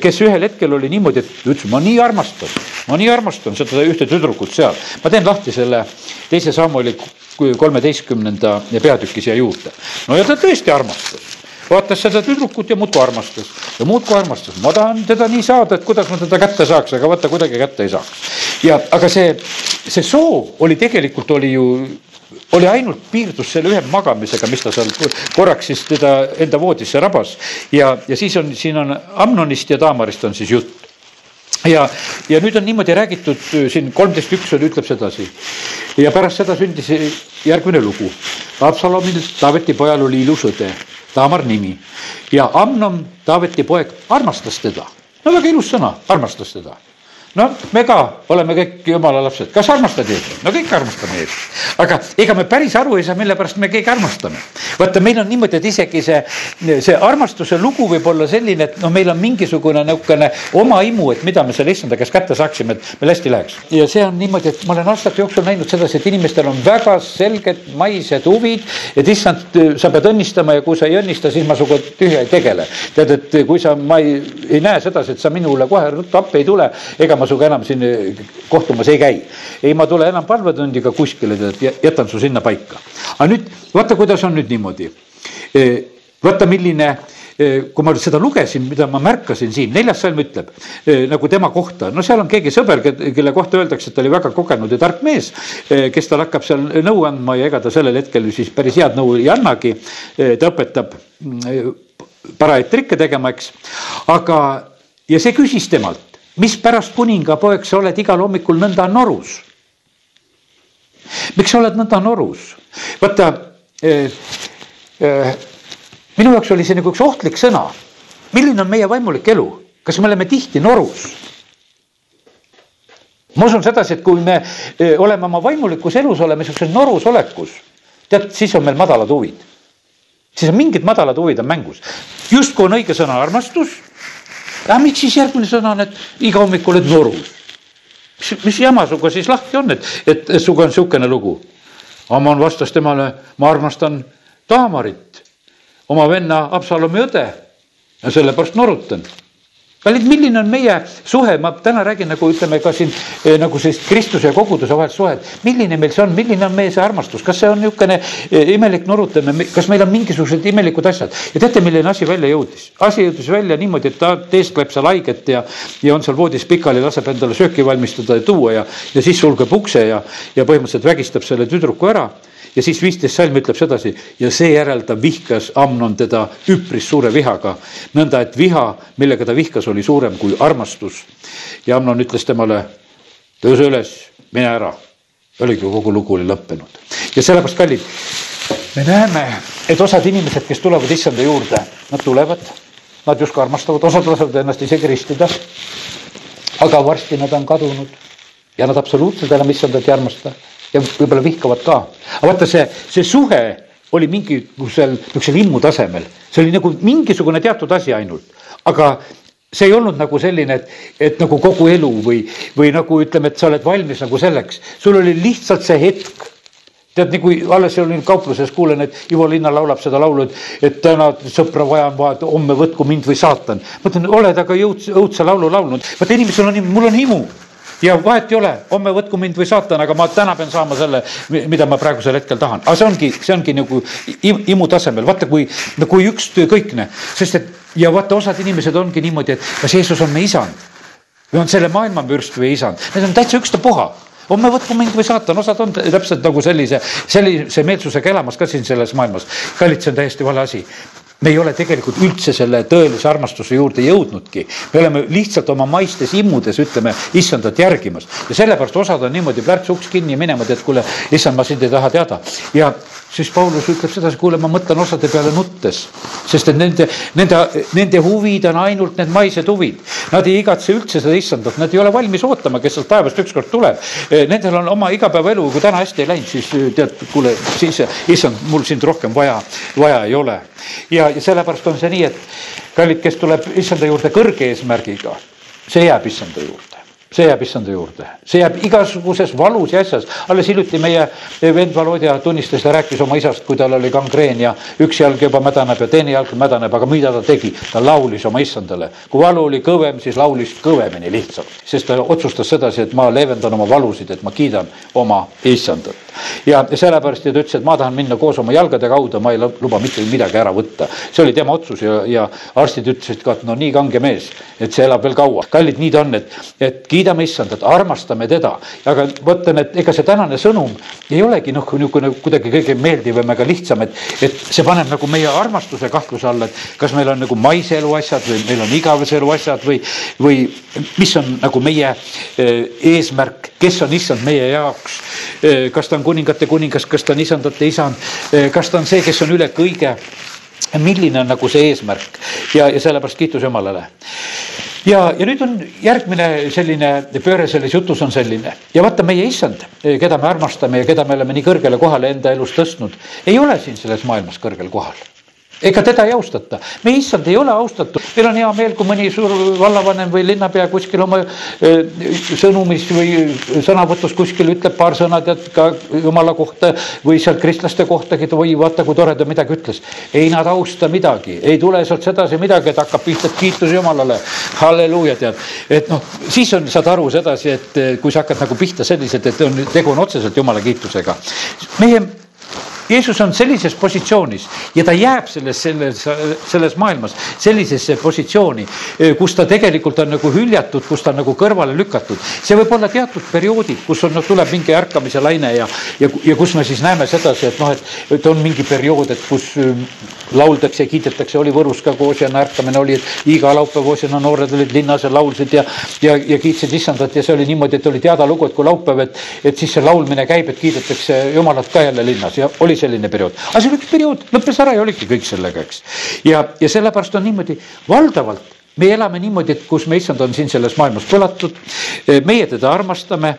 kes ühel hetkel oli niimoodi, et ütles, ma nii armastan, ma nii armastan seda ühte tüdrukut seal. ma teen lahti selle teise Samueli kolmeteistkümnenda peatüki siia juurde. no ja ta tõesti armastas vaatas seda tüdrukut ja muudkui armastas ja muudkui armastas, ma tahan teda nii saada, et kuidas ma teda kätte saaks, aga vaata kuidagi kätte ei saaks. ja aga see see soov oli tegelikult oli ju oli ainult piirdus selle ühe magamisega, mis ta seal korraks siis teda enda voodisse rabas ja, ja siis on, siin on Amnonist ja Taamarist on siis jutt ja, ja nüüd on niimoodi räägitud siin kolmteist üks on, ütleb sedasi. ja pärast seda sündis järgmine lugu. Absalomil, Taaveti pojal oli ilus õde, Taamar nimi ja Amnon, Taaveti poeg, armastas teda. no väga ilus sõna, armastas teda no me ka oleme kõik jumala lapsed, kas armastad Jeesust? no kõik armastame Jeesust, aga ega me päris aru ei saa, mille pärast me keegi armastame. vaata, meil on niimoodi, et isegi see, see armastuse lugu võib olla selline, et noh, meil on mingisugune niisugune oma imu, et mida me selle issanda käest kätte saaksime, et meil hästi läheks. ja see on niimoodi, et ma olen aastate jooksul näinud sedasi, et inimestel on väga selged maised huvid, et issand, sa pead õnnistama ja kui sa ei õnnista, siis ma sinuga tühja ei tegele. tead, et kui sa, ma ei, ei näe sedasi, et sa minule kohe ruttu appi ei tule, ega ma sinuga enam siin eh, kohtumas ei käi. ei, ma tulen enam palvetundiga kuskile, tead, jätan su sinna paika. aga nüüd vaata, kuidas on nüüd niimoodi. Eh, vaata, milline eh, kui ma seda lugesin, mida ma märkasin siin, neljas salm ütleb nagu tema kohta, no seal on keegi sõber, kelle kohta öeldakse, et ta oli väga kogenud ja tark mees, kes tal hakkab seal nõu andma ja ega ta sellel hetkel siis päris head nõu ei annagi. ta õpetab mm, parajaid trikke tegema, eks, aga, ja see küsis temalt, mispärast kuningapoeg, sa oled igal hommikul nõnda norus? miks sa oled nõnda norus? vaata eh, eh, minu jaoks oli see nagu üks ohtlik sõna. milline on meie vaimulik elu, kas me oleme tihti norus? ma usun sedasi, et kui me eh, oleme oma vaimulikus elus, oleme siukses norus olekus, tead, siis on meil madalad huvid. siis on mingid madalad huvid on mängus. justkui on õige sõna armastus aga miks siis järgmine sõna on, et iga hommik oled norus? mis, mis jama sinuga siis lahti on, et, et sinuga on niisugune lugu? Ammon vastas temale, ma armastan Taamarit, oma venna Absalomi õde ja sellepärast norutan kallid, milline on meie suhe, ma täna räägin nagu ütleme ka siin eh, nagu sellist Kristuse ja koguduse vahelist suhet. milline meil see on, milline on meie see armastus, kas see on niisugune eh, imelik norutamine, kas meil on mingisugused imelikud asjad? Ja teate, milline asi välja jõudis? asi jõudis välja niimoodi, et ta teeskleb seal haiget ja, ja on seal voodis pikali, laseb endale sööki valmistada ja tuua ja, ja siis sulgeb ukse ja, ja põhimõtteliselt vägistab selle tüdruku ära ja siis viisteist salm ütleb sedasi ja seejärel ta vihkas Amnon teda üpris suure vihaga. nõnda, et viha, millega ta vihkas, oli suurem kui armastus. ja Amnon ütles temale, tõuse üles, mine ära. oligi, kogu lugu oli lõppenud ja sellepärast, kallid, me näeme, et osad inimesed, kes tulevad issanda juurde, nad tulevad, nad justkui armastavad, osad lasevad ennast isegi ristida. aga varsti nad on kadunud ja nad absoluutselt enam issandat ei armasta ja võib-olla vihkavad ka. aga vaata, see, see suhe oli mingisugusel niisugusel immutasemel, see oli nagu mingisugune teatud asi ainult, aga see ei olnud nagu selline, et, et nagu kogu elu või, või nagu ütleme, et sa oled valmis nagu selleks, sul oli lihtsalt see hetk. Tead, nagu alles olin kaupluses, kuulen, et Ivo Linna laulab seda laulu, et, et täna sõpra vaja on vaja, homme võtku mind või saatan. mõtlen, oled aga õudse, õudse laulu laulnud, vaata inimesel on, mul on himu ja vahet ei ole, homme võtku mind või saatan, aga ma täna pean saama selle, mida ma praegusel hetkel tahan. aga see ongi, see ongi nagu imu tasemel, vaata kui, kui ükskõikne, sest et ja vaata, osad inimesed ongi niimoodi, et kas Jeesus on meie isand? Või on selle maailma mürst või isand, need on täitsa ükstapuha. Homme võtku mind või saatan, osad on täpselt nagu sellise, sellise meelsusega elamas ka siin selles maailmas. kallid, see on täiesti vale asi me ei ole tegelikult üldse selle tõelise armastuse juurde jõudnudki. me oleme lihtsalt oma maistes immudes, ütleme, issandat järgimas ja sellepärast osad on niimoodi plärts uks kinni minema, tead, kuule, issand, ma sind ei taha teada. ja siis Paulus ütleb sedasi, kuule, ma mõtlen osade peale nuttes, sest et nende, nende, nende huvid on ainult need maised huvid. Nad ei igatse üldse seda issandat, nad ei ole valmis ootama, kes sealt taevast ükskord tuleb. Nendel on oma igapäevaelu, kui täna hästi ei läinud, siis tead, kuule, siis issand, mul sind rohkem vaja, vaja ei ole ja, ja sellepärast on see nii, et kallid, kes tuleb issanda juurde kõrge eesmärgiga, see jääb issanda juurde see jääb issanda juurde, see jääb igasuguses valus ja asjas. alles hiljuti meie vend Volodja tunnistas ja rääkis oma isast, kui tal oli gangreen ja üks jalg juba mädaneb ja teine jalg mädaneb, aga mida ta tegi? ta laulis oma issandale. kui valu oli kõvem, siis laulis kõvemini lihtsalt, sest ta otsustas sedasi, et ma leevendan oma valusid, et ma kiidan oma issandat ja sellepärast ja ta ütles, et ma tahan minna koos oma jalgade kaudu, ma ei luba mitte midagi ära võtta. see oli tema otsus ja, ja arstid ütlesid ka, et no nii kange mees, et see elab veel kaua. kallid, nii ta on, et, et kiidame issandat, armastame teda. aga mõtlen, et ega see tänane sõnum ei olegi noh, niisugune kuidagi kõige meeldivam ega lihtsam, et, et see paneb nagu meie armastuse kahtluse alla, et kas meil on nagu maise elu asjad või meil on igavese elu asjad või, või mis on nagu meie eesmärk, kes on issand meie jaoks. kas ta on kuningate kuningas, kas ta on isandate isand, kas ta on see, kes on üle kõige milline on nagu see eesmärk ja, ja sellepärast kiitus Jumalale. Ja, ja nüüd on järgmine selline pööre selles jutus on selline. Ja vaata, meie issand, keda me armastame ja keda me oleme nii kõrgele kohale enda elus tõstnud, ei ole siin selles maailmas kõrgel kohal ega teda ei austata. meie issand ei ole austatud, meil on hea meel, kui mõni suur vallavanem või linnapea kuskil oma sõnumis või sõnavõtus kuskil ütleb paar sõna tead ka jumala kohta või seal kristlaste kohtagi, et oi, vaata, kui tore ta midagi ütles. ei nad austa midagi, ei tule sealt sedasi midagi, et hakkab pihta, kiitus Jumalale, halleluuja, tead. et noh, siis on, saad aru sedasi, et kui sa hakkad nagu pihta selliselt, et on, tegu on otseselt Jumala kiitusega. meie Jeesus on sellises positsioonis ja ta jääb selles, selles, selles maailmas sellisesse positsiooni, kus ta tegelikult on nagu hüljatud, kus ta on nagu kõrvale lükatud. see võib olla teatud perioodid, kus on, noh, tuleb mingi ärkamise laine ja, ja, ja kus me siis näeme sedasi, et noh, et, et on mingi periood, et kus lauldakse ja kiidetakse, oli Võrus ka koos ja ärkamine oli, et iga laupäev koosjana noored olid linnas ja laulsid ja, ja, ja kiitsid issandat ja see oli niimoodi, et oli teada lugu, et kui laupäev, et, et siis see laulmine käib, et kiidetakse Jumalat ka jälle linnas ja oli selline periood. aga see oli üks periood, lõppes ära ja oligi kõik sellega, eks. ja, ja sellepärast on niimoodi valdavalt me elame niimoodi, et kus me issand on siin selles maailmas põlatud, meie teda armastame,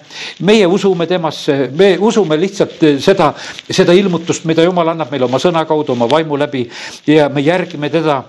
meie usume temasse, me usume lihtsalt seda, seda ilmutust, mida jumal annab meile oma sõna kaudu, oma vaimu läbi ja me järgime teda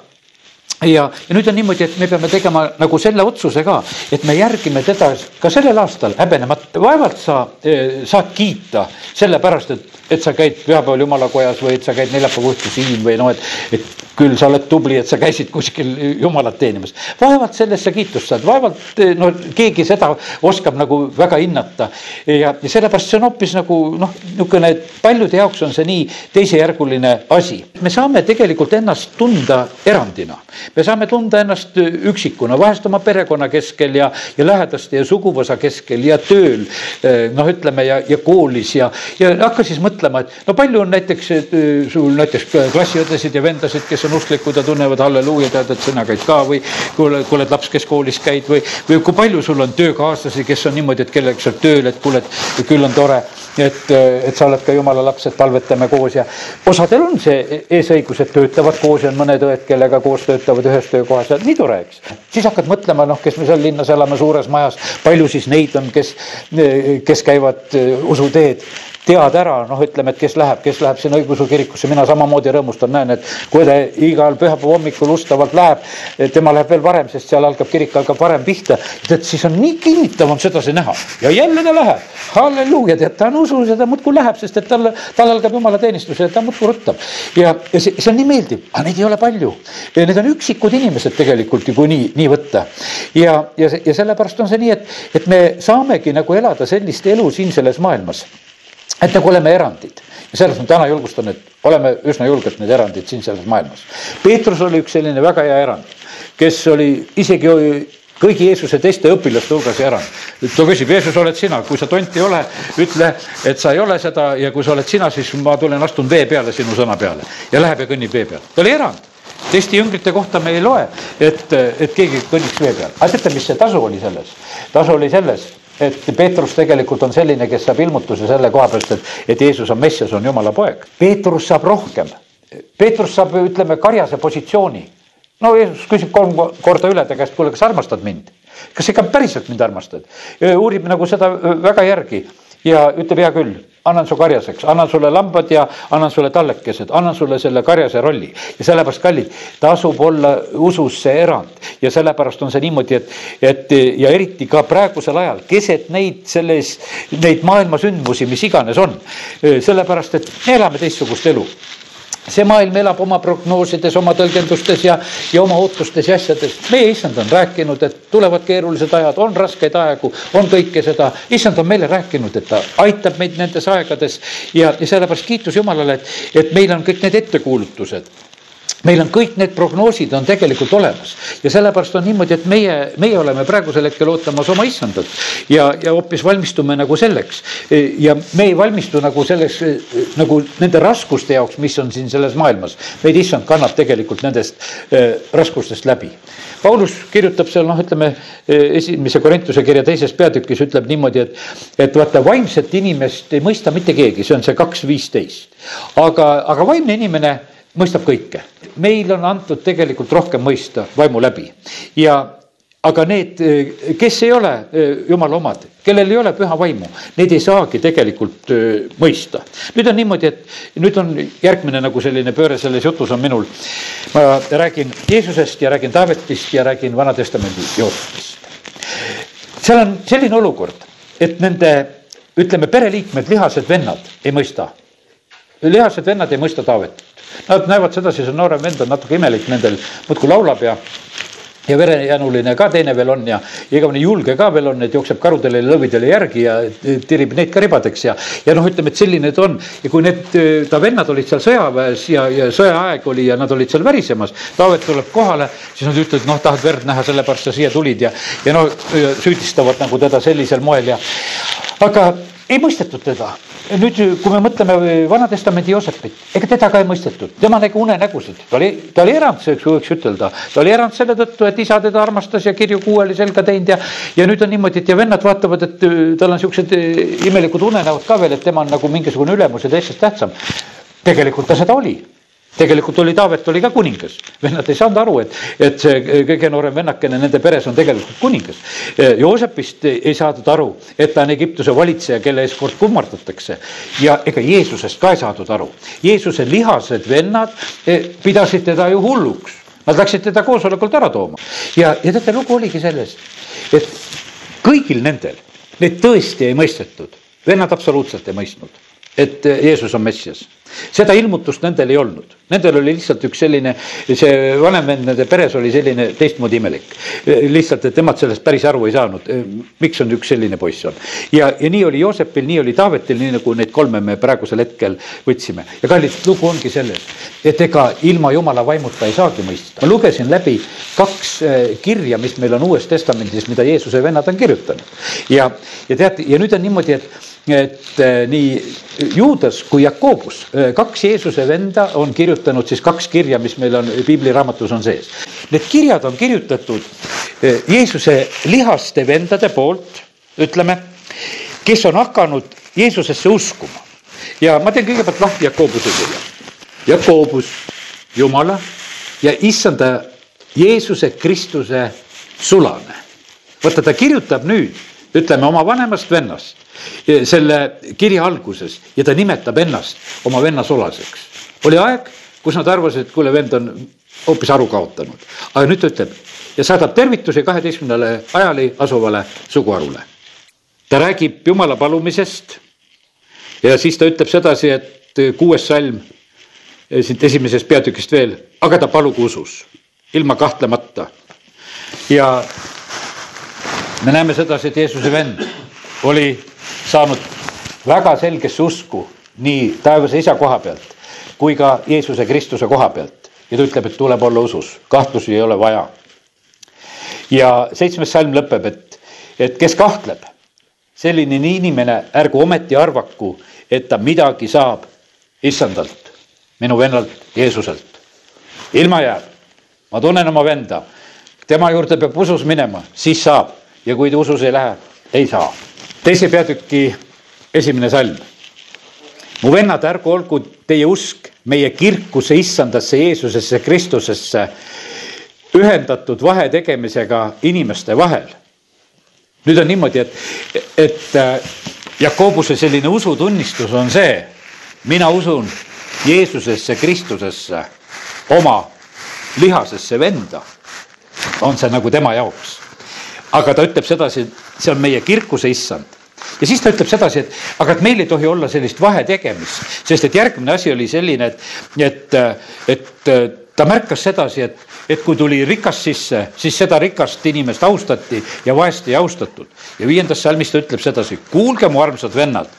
ja, ja nüüd on niimoodi, et me peame tegema nagu selle otsuse ka, et me järgime teda ka sellel aastal häbenemata. vaevalt sa eh, saad kiita sellepärast, et, et sa käid pühapäeval jumalakojas või et sa käid neljapäeva õhtul siin või noh, et, et küll sa oled tubli, et sa käisid kuskil jumalat teenimas. vaevalt sellest sa kiitust saad, vaevalt no keegi seda oskab nagu väga hinnata. ja, ja sellepärast see on hoopis nagu noh, niisugune, paljude jaoks on see nii teisejärguline asi. me saame tegelikult ennast tunda erandina. me saame tunda ennast üksikuna, vahest oma perekonna keskel ja, ja lähedaste ja suguvõsa keskel ja tööl. noh, ütleme ja, ja koolis ja, ja hakka siis mõtlema, et no palju on näiteks sul näiteks klassiõdesid ja vendasid, kes on usklikud ja tunnevad halleluuja, tead, et sina käid ka või kui oled, kui oled laps, kes koolis käid või, või kui palju sul on töökaaslasi, kes on niimoodi, et kellega sa oled tööl, et kuule, et küll on tore, et, et sa oled ka jumala laps, et palvetame koos ja osadel on see eesõigus, et töötavad koos ja on mõned õed, kellega koos töötavad ühes töökohas ja nii tore, eks. siis hakkad mõtlema, noh, kes me seal linnas elame suures majas, palju siis neid on, kes, kes käivad usuteed tead ära, noh, ütleme, et kes läheb, kes läheb sinna õigeusu kirikusse, mina samamoodi rõõmustan, näen, et kui ta igal pühapäeva hommikul ustavalt läheb, tema läheb veel varem, sest seal algab, kirik algab varem pihta. tead, siis on nii kinnitav on sedasi näha ja jälle ta läheb, halleluuja, tead, ta on usus ja ta muudkui läheb, sest et tal, tal algab jumalateenistus ja ta muudkui ruttab. ja, ja see, see on nii meeldiv, aga neid ei ole palju. Need on üksikud inimesed tegelikult ju, kui nii, nii võtta. ja, ja, ja sellepärast on see nii, et, et me saamegi nagu elada sellist elu siin selles maailmas et nagu oleme erandid ja selles ma täna julgustan, et oleme üsna julgelt need erandid siin selles maailmas. Peetrus oli üks selline väga hea erand, kes oli isegi kõigi Jeesuse teiste õpilaste hulgas erand. ta küsib, Jeesus, oled sina, kui sa tont ei ole, ütle, et sa ei ole seda ja kui sa oled sina, siis ma tulen, astun vee peale sinu sõna peale ja läheb ja kõnnib vee peal. ta oli erand teiste jüngrite kohta me ei loe, et, et keegi kõnniks vee peal. aga teate, mis see tasu oli selles? tasu oli selles et Peetrus tegelikult on selline, kes saab ilmutuse selle koha pealt, et, et Jeesus on Messias, on Jumala poeg. Peetrus saab rohkem. Peetrus saab, ütleme, karjase positsiooni. no Jeesus küsib kolm korda üle ta käest, kuule, kas armastad mind? kas ikka päriselt mind armastad? uurib nagu seda väga järgi ja ütleb, hea küll, annan su karjaseks, annan sulle lambad ja annan sulle tallekesed, annan sulle selle karjase rolli. ja sellepärast, kallid, tasub olla usus see erand ja sellepärast on see niimoodi, et, et ja eriti ka praegusel ajal keset neid selles, neid maailma sündmusi, mis iganes on. sellepärast, et me elame teistsugust elu see maailm elab oma prognoosides, oma tõlgendustes ja, ja oma ootustes ja asjades. meie issand on rääkinud, et tulevad keerulised ajad, on raskeid aegu, on kõike seda. issand on meile rääkinud, et ta aitab meid nendes aegades ja, ja sellepärast kiitus Jumalale, et, et meil on kõik need ettekuulutused meil on kõik need prognoosid on tegelikult olemas ja sellepärast on niimoodi, et meie, meie oleme praegusel hetkel ootamas oma issandat ja, ja hoopis valmistume nagu selleks. ja me ei valmistu nagu selleks nagu nende raskuste jaoks, mis on siin selles maailmas. meid issand kannab tegelikult nendest äh, raskustest läbi. Paulus kirjutab seal noh, ütleme esimese Korintuse kirja teises peatükis ütleb niimoodi, et, et vaata vaimset inimest ei mõista mitte keegi, see on see kaks viisteist. aga, aga vaimne inimene mõistab kõike. meil on antud tegelikult rohkem mõista vaimu läbi ja aga need, kes ei ole eh, jumala omad, kellel ei ole püha vaimu, neid ei saagi tegelikult eh, mõista. nüüd on niimoodi, et nüüd on järgmine nagu selline pööre selles jutus on minul. ma räägin Jeesusest ja räägin Taavetist ja räägin Vana-testamendi Joosepist. seal on selline olukord, et nende ütleme, pereliikmed, lihased vennad ei mõista. lihased vennad ei mõista Taavetit. Nad näevad sedasi, see noorem vend on natuke imelik nendel, muudkui laulab ja ja verejanuline ka teine veel on ja igavene julge ka veel on, et jookseb karudele ja lõvidele järgi ja tirib neid ka ribadeks ja, ja noh, ütleme, et selline ta on. ja kui need, ta vennad olid seal sõjaväes ja, ja sõjaaeg oli ja nad olid seal värisemas, Taavet tuleb kohale, siis nad ütlevad, noh, tahad verd näha, sellepärast sa siia tulid ja, ja noh, süüdistavad nagu teda sellisel moel ja aga ei mõistetud teda. nüüd, kui me mõtleme Vana-testamendi Joosepit, ega teda ka ei mõistetud, tema nägi unenägusid, ta oli, ta oli erand, võiks ütelda. ta oli erand selle tõttu, et isa teda armastas ja kirju kuueli selga teinud ja, ja nüüd on niimoodi, et ja vennad vaatavad, et äh, tal on siuksed äh, imelikud unenäod ka veel, et tema on nagu mingisugune ülemus ja teistest tähtsam. tegelikult ta seda oli tegelikult oli Taavet oli ka kuningas, vennad ei saanud aru, et, et see kõige noorem vennakene nende peres on tegelikult kuningas. Joosepist ei saadud aru, et ta on Egiptuse valitseja, kelle ees kord kummardatakse. Ja ega Jeesusest ka ei saadud aru. Jeesuse lihased vennad eh, pidasid teda ju hulluks, nad läksid teda koosolekult ära tooma. Ja, ja teate, lugu oligi selles, et kõigil nendel, neid tõesti ei mõistetud, vennad absoluutselt ei mõistnud et Jeesus on Messias. seda ilmutust nendel ei olnud, nendel oli lihtsalt üks selline, see vanem vend nende peres oli selline teistmoodi imelik. lihtsalt, et nemad sellest päris aru ei saanud, miks on üks selline poiss on. ja, ja nii oli Joosepil, nii oli Taavetil, nii nagu neid kolme me praegusel hetkel võtsime. ja kallid, lugu ongi selles, et ega ilma jumala vaimuta ei saagi mõista. ma lugesin läbi kaks eh, kirja, mis meil on Uues Testamendis, mida Jeesuse vennad on kirjutanud. ja, ja teate, ja nüüd on niimoodi, et et eh, nii Juudas kui Jakobus, eh, kaks Jeesuse venda on kirjutanud siis kaks kirja, mis meil on piibliraamatus on sees. Need kirjad on kirjutatud eh, Jeesuse lihaste vendade poolt, ütleme, kes on hakanud Jeesusesse uskuma. ja ma teen kõigepealt lahti Jakobuse kirja. Jakobus, Jumala ja issanda Jeesuse Kristuse sulane. vaata, ta kirjutab nüüd, ütleme oma vanemast vennast selle kirja alguses ja ta nimetab ennast oma venna sulaseks. oli aeg, kus nad arvasid, et kuule, vend on hoopis aru kaotanud, aga nüüd ta ütleb ja saadab tervitusi kaheteistkümnele ajali asuvale suguharule. ta räägib jumala palumisest ja siis ta ütleb sedasi, et kuues salm siit esimesest peatükist veel, aga ta palugu usus, ilma kahtlemata. ja me näeme sedasi, et Jeesuse vend oli saanud väga selgesse usku nii taevase isa koha pealt kui ka Jeesuse Kristuse koha pealt. Ja ta ütleb, et tuleb olla usus, kahtlusi ei ole vaja. ja seitsmes salm lõpeb, et, et kes kahtleb, selline inimene ärgu ometi arvaku, et ta midagi saab issandalt, minu vennalt Jeesuselt. ilma jääb, ma tunnen oma venda, tema juurde peab usus minema, siis saab ja kui ta usus ei lähe, ei saa teise peatüki esimene salm. mu vennad, ärgu olgu teie usk meie kirkusse, issandasse, Jeesusesse, Kristusesse ühendatud vahe tegemisega inimeste vahel. nüüd on niimoodi, et, et äh, Jakobuse selline usutunnistus on see, mina usun Jeesusesse, Kristusesse, oma lihasesse venda. on see nagu tema jaoks. Aga ta ütleb sedasi, see on meie kirkuse issand ja siis ta ütleb sedasi, et aga et meil ei tohi olla sellist vahetegemist, sest et järgmine asi oli selline, et, et, et ta märkas sedasi, et, et kui tuli rikas sisse, siis seda rikast inimest austati ja vaest ei austatud. ja viiendas salmis ta ütleb sedasi, kuulge mu armsad vennad,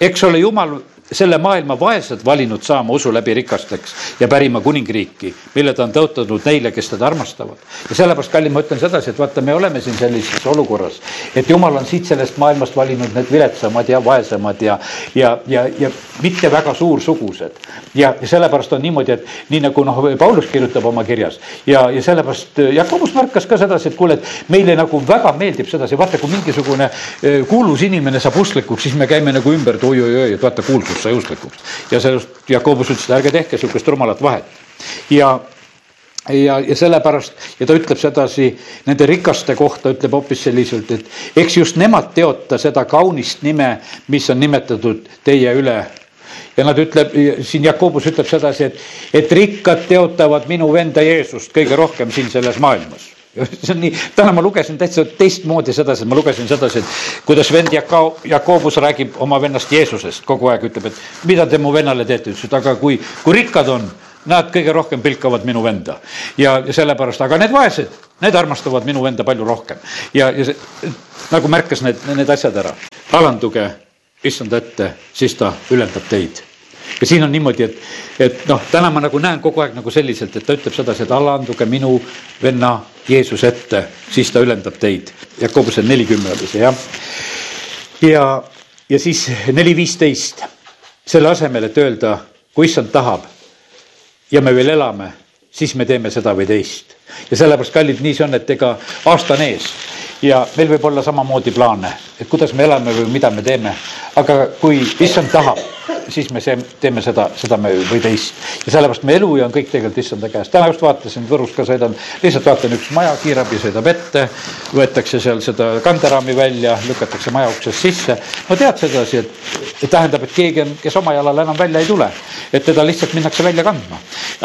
eks ole Jumal selle maailma vaesed valinud saama usu läbi rikasteks ja pärima kuningriiki, mille ta on tõotanud neile, kes teda armastavad. ja sellepärast, kallid, ma ütlen sedasi, et vaata, me oleme siin sellises olukorras, et jumal on siit sellest maailmast valinud need viletsamad ja vaesemad ja, ja, ja, ja mitte väga suursugused. ja, sellepärast on niimoodi, et nii nagu noh, Paulus kirjutab oma kirjas ja, ja sellepärast Jakobus märkas ka sedasi, et kuule, et meile nagu väga meeldib sedasi, vaata, kui mingisugune eh, kuulus inimene saab usklikuks, siis me käime nagu ümber, et oi-oi-oi, et vaata, kuulsus sai usklikuks. ja sellest Jakobus ütles, et ärge tehke sihukest rumalat vahet. ja, ja, ja sellepärast ja ta ütleb sedasi nende rikaste kohta, ütleb hoopis selliselt, et eks just nemad teota seda kaunist nime, mis on nimetatud teie üle ja nad ütleb, siin Jakobus ütleb sedasi, et, et rikkad teotavad minu venda Jeesust kõige rohkem siin selles maailmas [laughs] see on nii, täna ma lugesin täitsa teistmoodi sedasi, et ma lugesin sedasi, et kuidas vend Jaka-, Jakobus räägib oma vennast Jeesusest kogu aeg, ütleb, et mida te mu vennale teete, ütles, et aga kui, kui rikkad on, nad kõige rohkem pilkavad minu venda. ja, ja sellepärast, aga need vaesed, need armastavad minu venda palju rohkem. ja, ja see, nagu märkas need, need asjad ära. alanduge issanda ette, siis ta ülendab teid ja siin on niimoodi, et, et noh, täna ma nagu näen kogu aeg nagu selliselt, et ta ütleb sedasi, et alanduge minu venna Jeesuse ette, siis ta ülendab teid. Jakobuse nelikümmend oli see jah. ja, ja siis neli viisteist, selle asemel, et öelda, kui issand tahab ja me veel elame, siis me teeme seda või teist. ja sellepärast, kallid, nii see on, et ega aasta on ees ja meil võib olla samamoodi plaane, et kuidas me elame või mida me teeme. aga kui issand tahab siis me see, teeme seda, seda me või teist. ja sellepärast meie elu ja on kõik tegelikult issanda käes. täna just vaatasin, Võrus ka sõidan, lihtsalt vaatan üks maja, kiirabi sõidab ette, võetakse seal seda kanderaami välja, lükatakse maja uksest sisse. no tead sedasi, et tähendab, et keegi on, kes oma jalal enam välja ei tule, et teda lihtsalt minnakse välja kandma.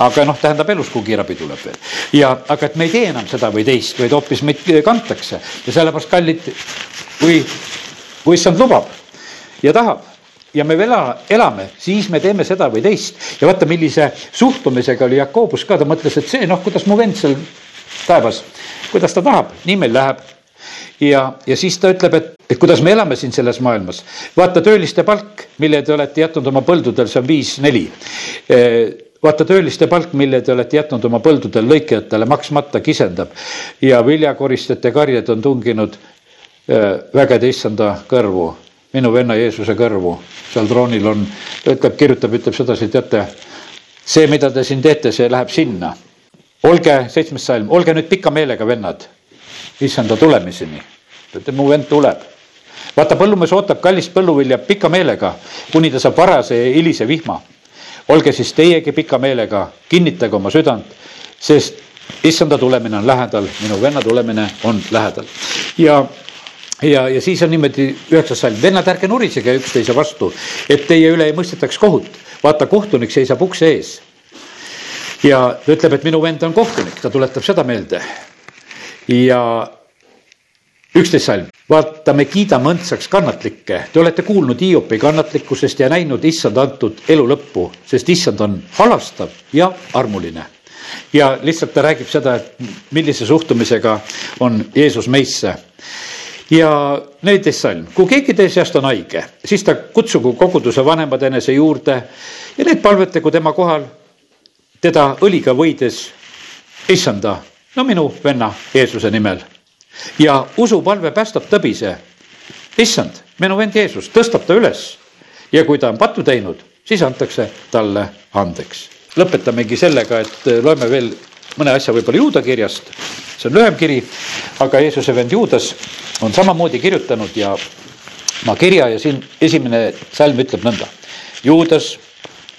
aga noh, tähendab elus, kui kiirabi tuleb veel. ja, aga et me ei tee enam seda või teist, vaid hoopis meid kantakse ja sellepärast, kallid, kui, kui issand lubab ja tahab ja me veel elame, siis me teeme seda või teist. ja vaata, millise suhtumisega oli Jakobus ka, ta mõtles, et see noh, kuidas mu vend seal taevas, kuidas ta tahab, nii meil läheb. ja, ja siis ta ütleb, et, et kuidas me elame siin selles maailmas. vaata tööliste palk, mille te olete jätnud oma põldudel, see on viis, neli vaata tööliste palk, mille te olete jätnud oma põldudel lõikajatele maksmata, kisendab ja viljakoristajate karjed on tunginud vägede issanda kõrvu minu venna Jeesuse kõrvu, seal troonil on, ta ütleb, kirjutab, ütleb sedasi, teate, see, mida te siin teete, see läheb sinna. olge, seitsmes salm, olge nüüd pika meelega, vennad, issanda tulemiseni. ütleb, mu vend tuleb. vaata, põllumees ootab kallist põlluvilja pika meelega, kuni ta saab varase ja hilise vihma. olge siis teiegi pika meelega, kinnitage oma südant, sest issanda tulemine on lähedal, minu venna tulemine on lähedal. ja ja, ja siis on niimoodi üheksas salm, vennad, ärge nurisege üksteise vastu, et teie üle ei mõistetaks kohut. vaata, kohtunik seisab ukse ees. ja ta ütleb, et minu vend on kohtunik, ta tuletab seda meelde. ja üksteist salm, vaata, me kiidame õndsaks kannatlikke, te olete kuulnud Hiopi kannatlikkusest ja näinud issand antud elu lõppu, sest issand on halastav ja armuline ja lihtsalt ta räägib seda, et millise suhtumisega on Jeesus meisse ja neliteist salm, kui keegi teie seast on haige, siis ta kutsugu koguduse vanemad enese juurde ja need palvetagu tema kohal teda õliga võides, issanda, no minu venna Jeesuse nimel. ja usupalve päästab tõbise. issand, minu vend Jeesus tõstab ta üles ja kui ta on pattu teinud, siis antakse talle andeks. lõpetamegi sellega, et loeme veel mõne asja võib-olla Juuda kirjast, see on lühem kiri, aga Jeesuse vend Juudas on samamoodi kirjutanud ja ma kirja ja siin esimene salm ütleb nõnda. Juudas,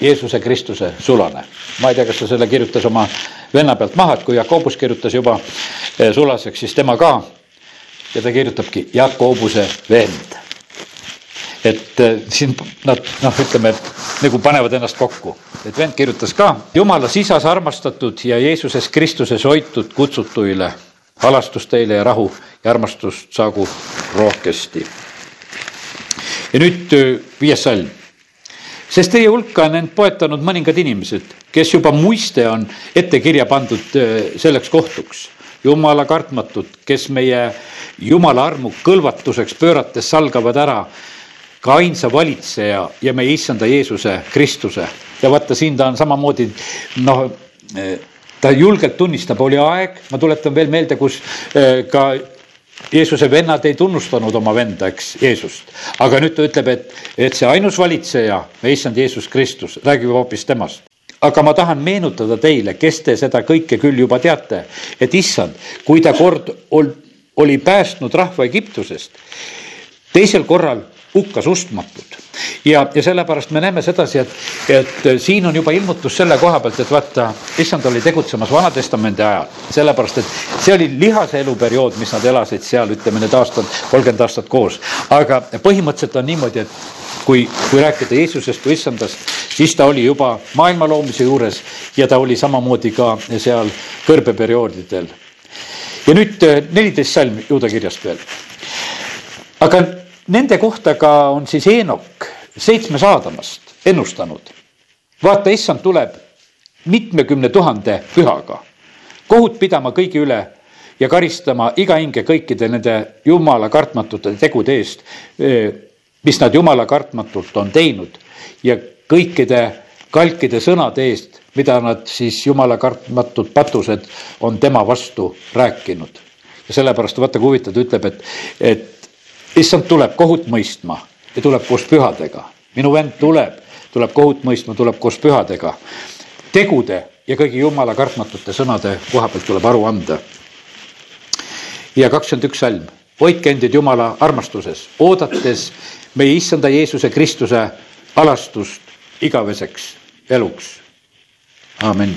Jeesuse Kristuse sulane. ma ei tea, kas ta selle kirjutas oma venna pealt maha, et kui Jakobus kirjutas juba eh, sulaseks, siis tema ka. ja ta kirjutabki Jakobuse vend. Et eh, siin nad noh, ütleme, nagu panevad ennast kokku, et vend kirjutas ka. jumala sisas armastatud ja Jeesuses Kristuses hoitud kutsutuile halastus teile ja rahu ja armastust saagu rohkesti. ja nüüd viies salm. sest teie hulka on end poetanud mõningad inimesed, kes juba muiste on ette kirja pandud selleks kohtuks. jumala kartmatud, kes meie jumala armu kõlvatuseks pöörates salgavad ära ka ainsa valitseja ja meie issanda Jeesuse Kristuse. ja vaata, siin ta on samamoodi noh, ta julgelt tunnistab, oli aeg, ma tuletan veel meelde, kus eh, ka Jeesuse vennad ei tunnustanud oma venda, eks, Jeesust. aga nüüd ta ütleb, et, et see ainus valitseja, issand Jeesus Kristus, räägib hoopis temast aga ma tahan meenutada teile, kes te seda kõike küll juba teate, et issand, kui ta kord ol, oli päästnud rahva Egiptusest, teisel korral hukkas ustmatud. ja, ja sellepärast me näeme sedasi, et, et siin on juba ilmutus selle koha pealt, et vaata, issand oli tegutsemas Vana-testamendi ajal, sellepärast et see oli lihase eluperiood, mis nad elasid seal, ütleme need aastad, kolmkümmend aastat koos. aga põhimõtteliselt on niimoodi, et kui, kui rääkida Jeesusest kui issandast, siis ta oli juba maailma loomise juures ja ta oli samamoodi ka seal kõrbeperioodidel. ja nüüd neliteist salm juuda kirjast veel. aga nende kohta ka on siis Eenok seitsmes Aadamast ennustanud. vaata, issand tuleb mitmekümne tuhande pühaga, kohut pidama kõigi üle ja karistama iga hinge kõikide nende jumala kartmatute tegude eest, mis nad jumala kartmatult on teinud ja kõikide kalkide sõnade eest, mida nad siis jumala kartmatud patused on tema vastu rääkinud. ja sellepärast vaata, kui huvitav, ta ütleb, et, et issand tuleb kohut mõistma ja tuleb koos pühadega. minu vend tuleb, tuleb kohut mõistma, tuleb koos pühadega. tegude ja kõigi jumala kartmatute sõnade koha pealt tuleb aru anda. ja kakskümmend üks salm, hoidke endid jumala armastuses, oodates meie issanda Jeesuse Kristuse alastust igaveseks eluks. amin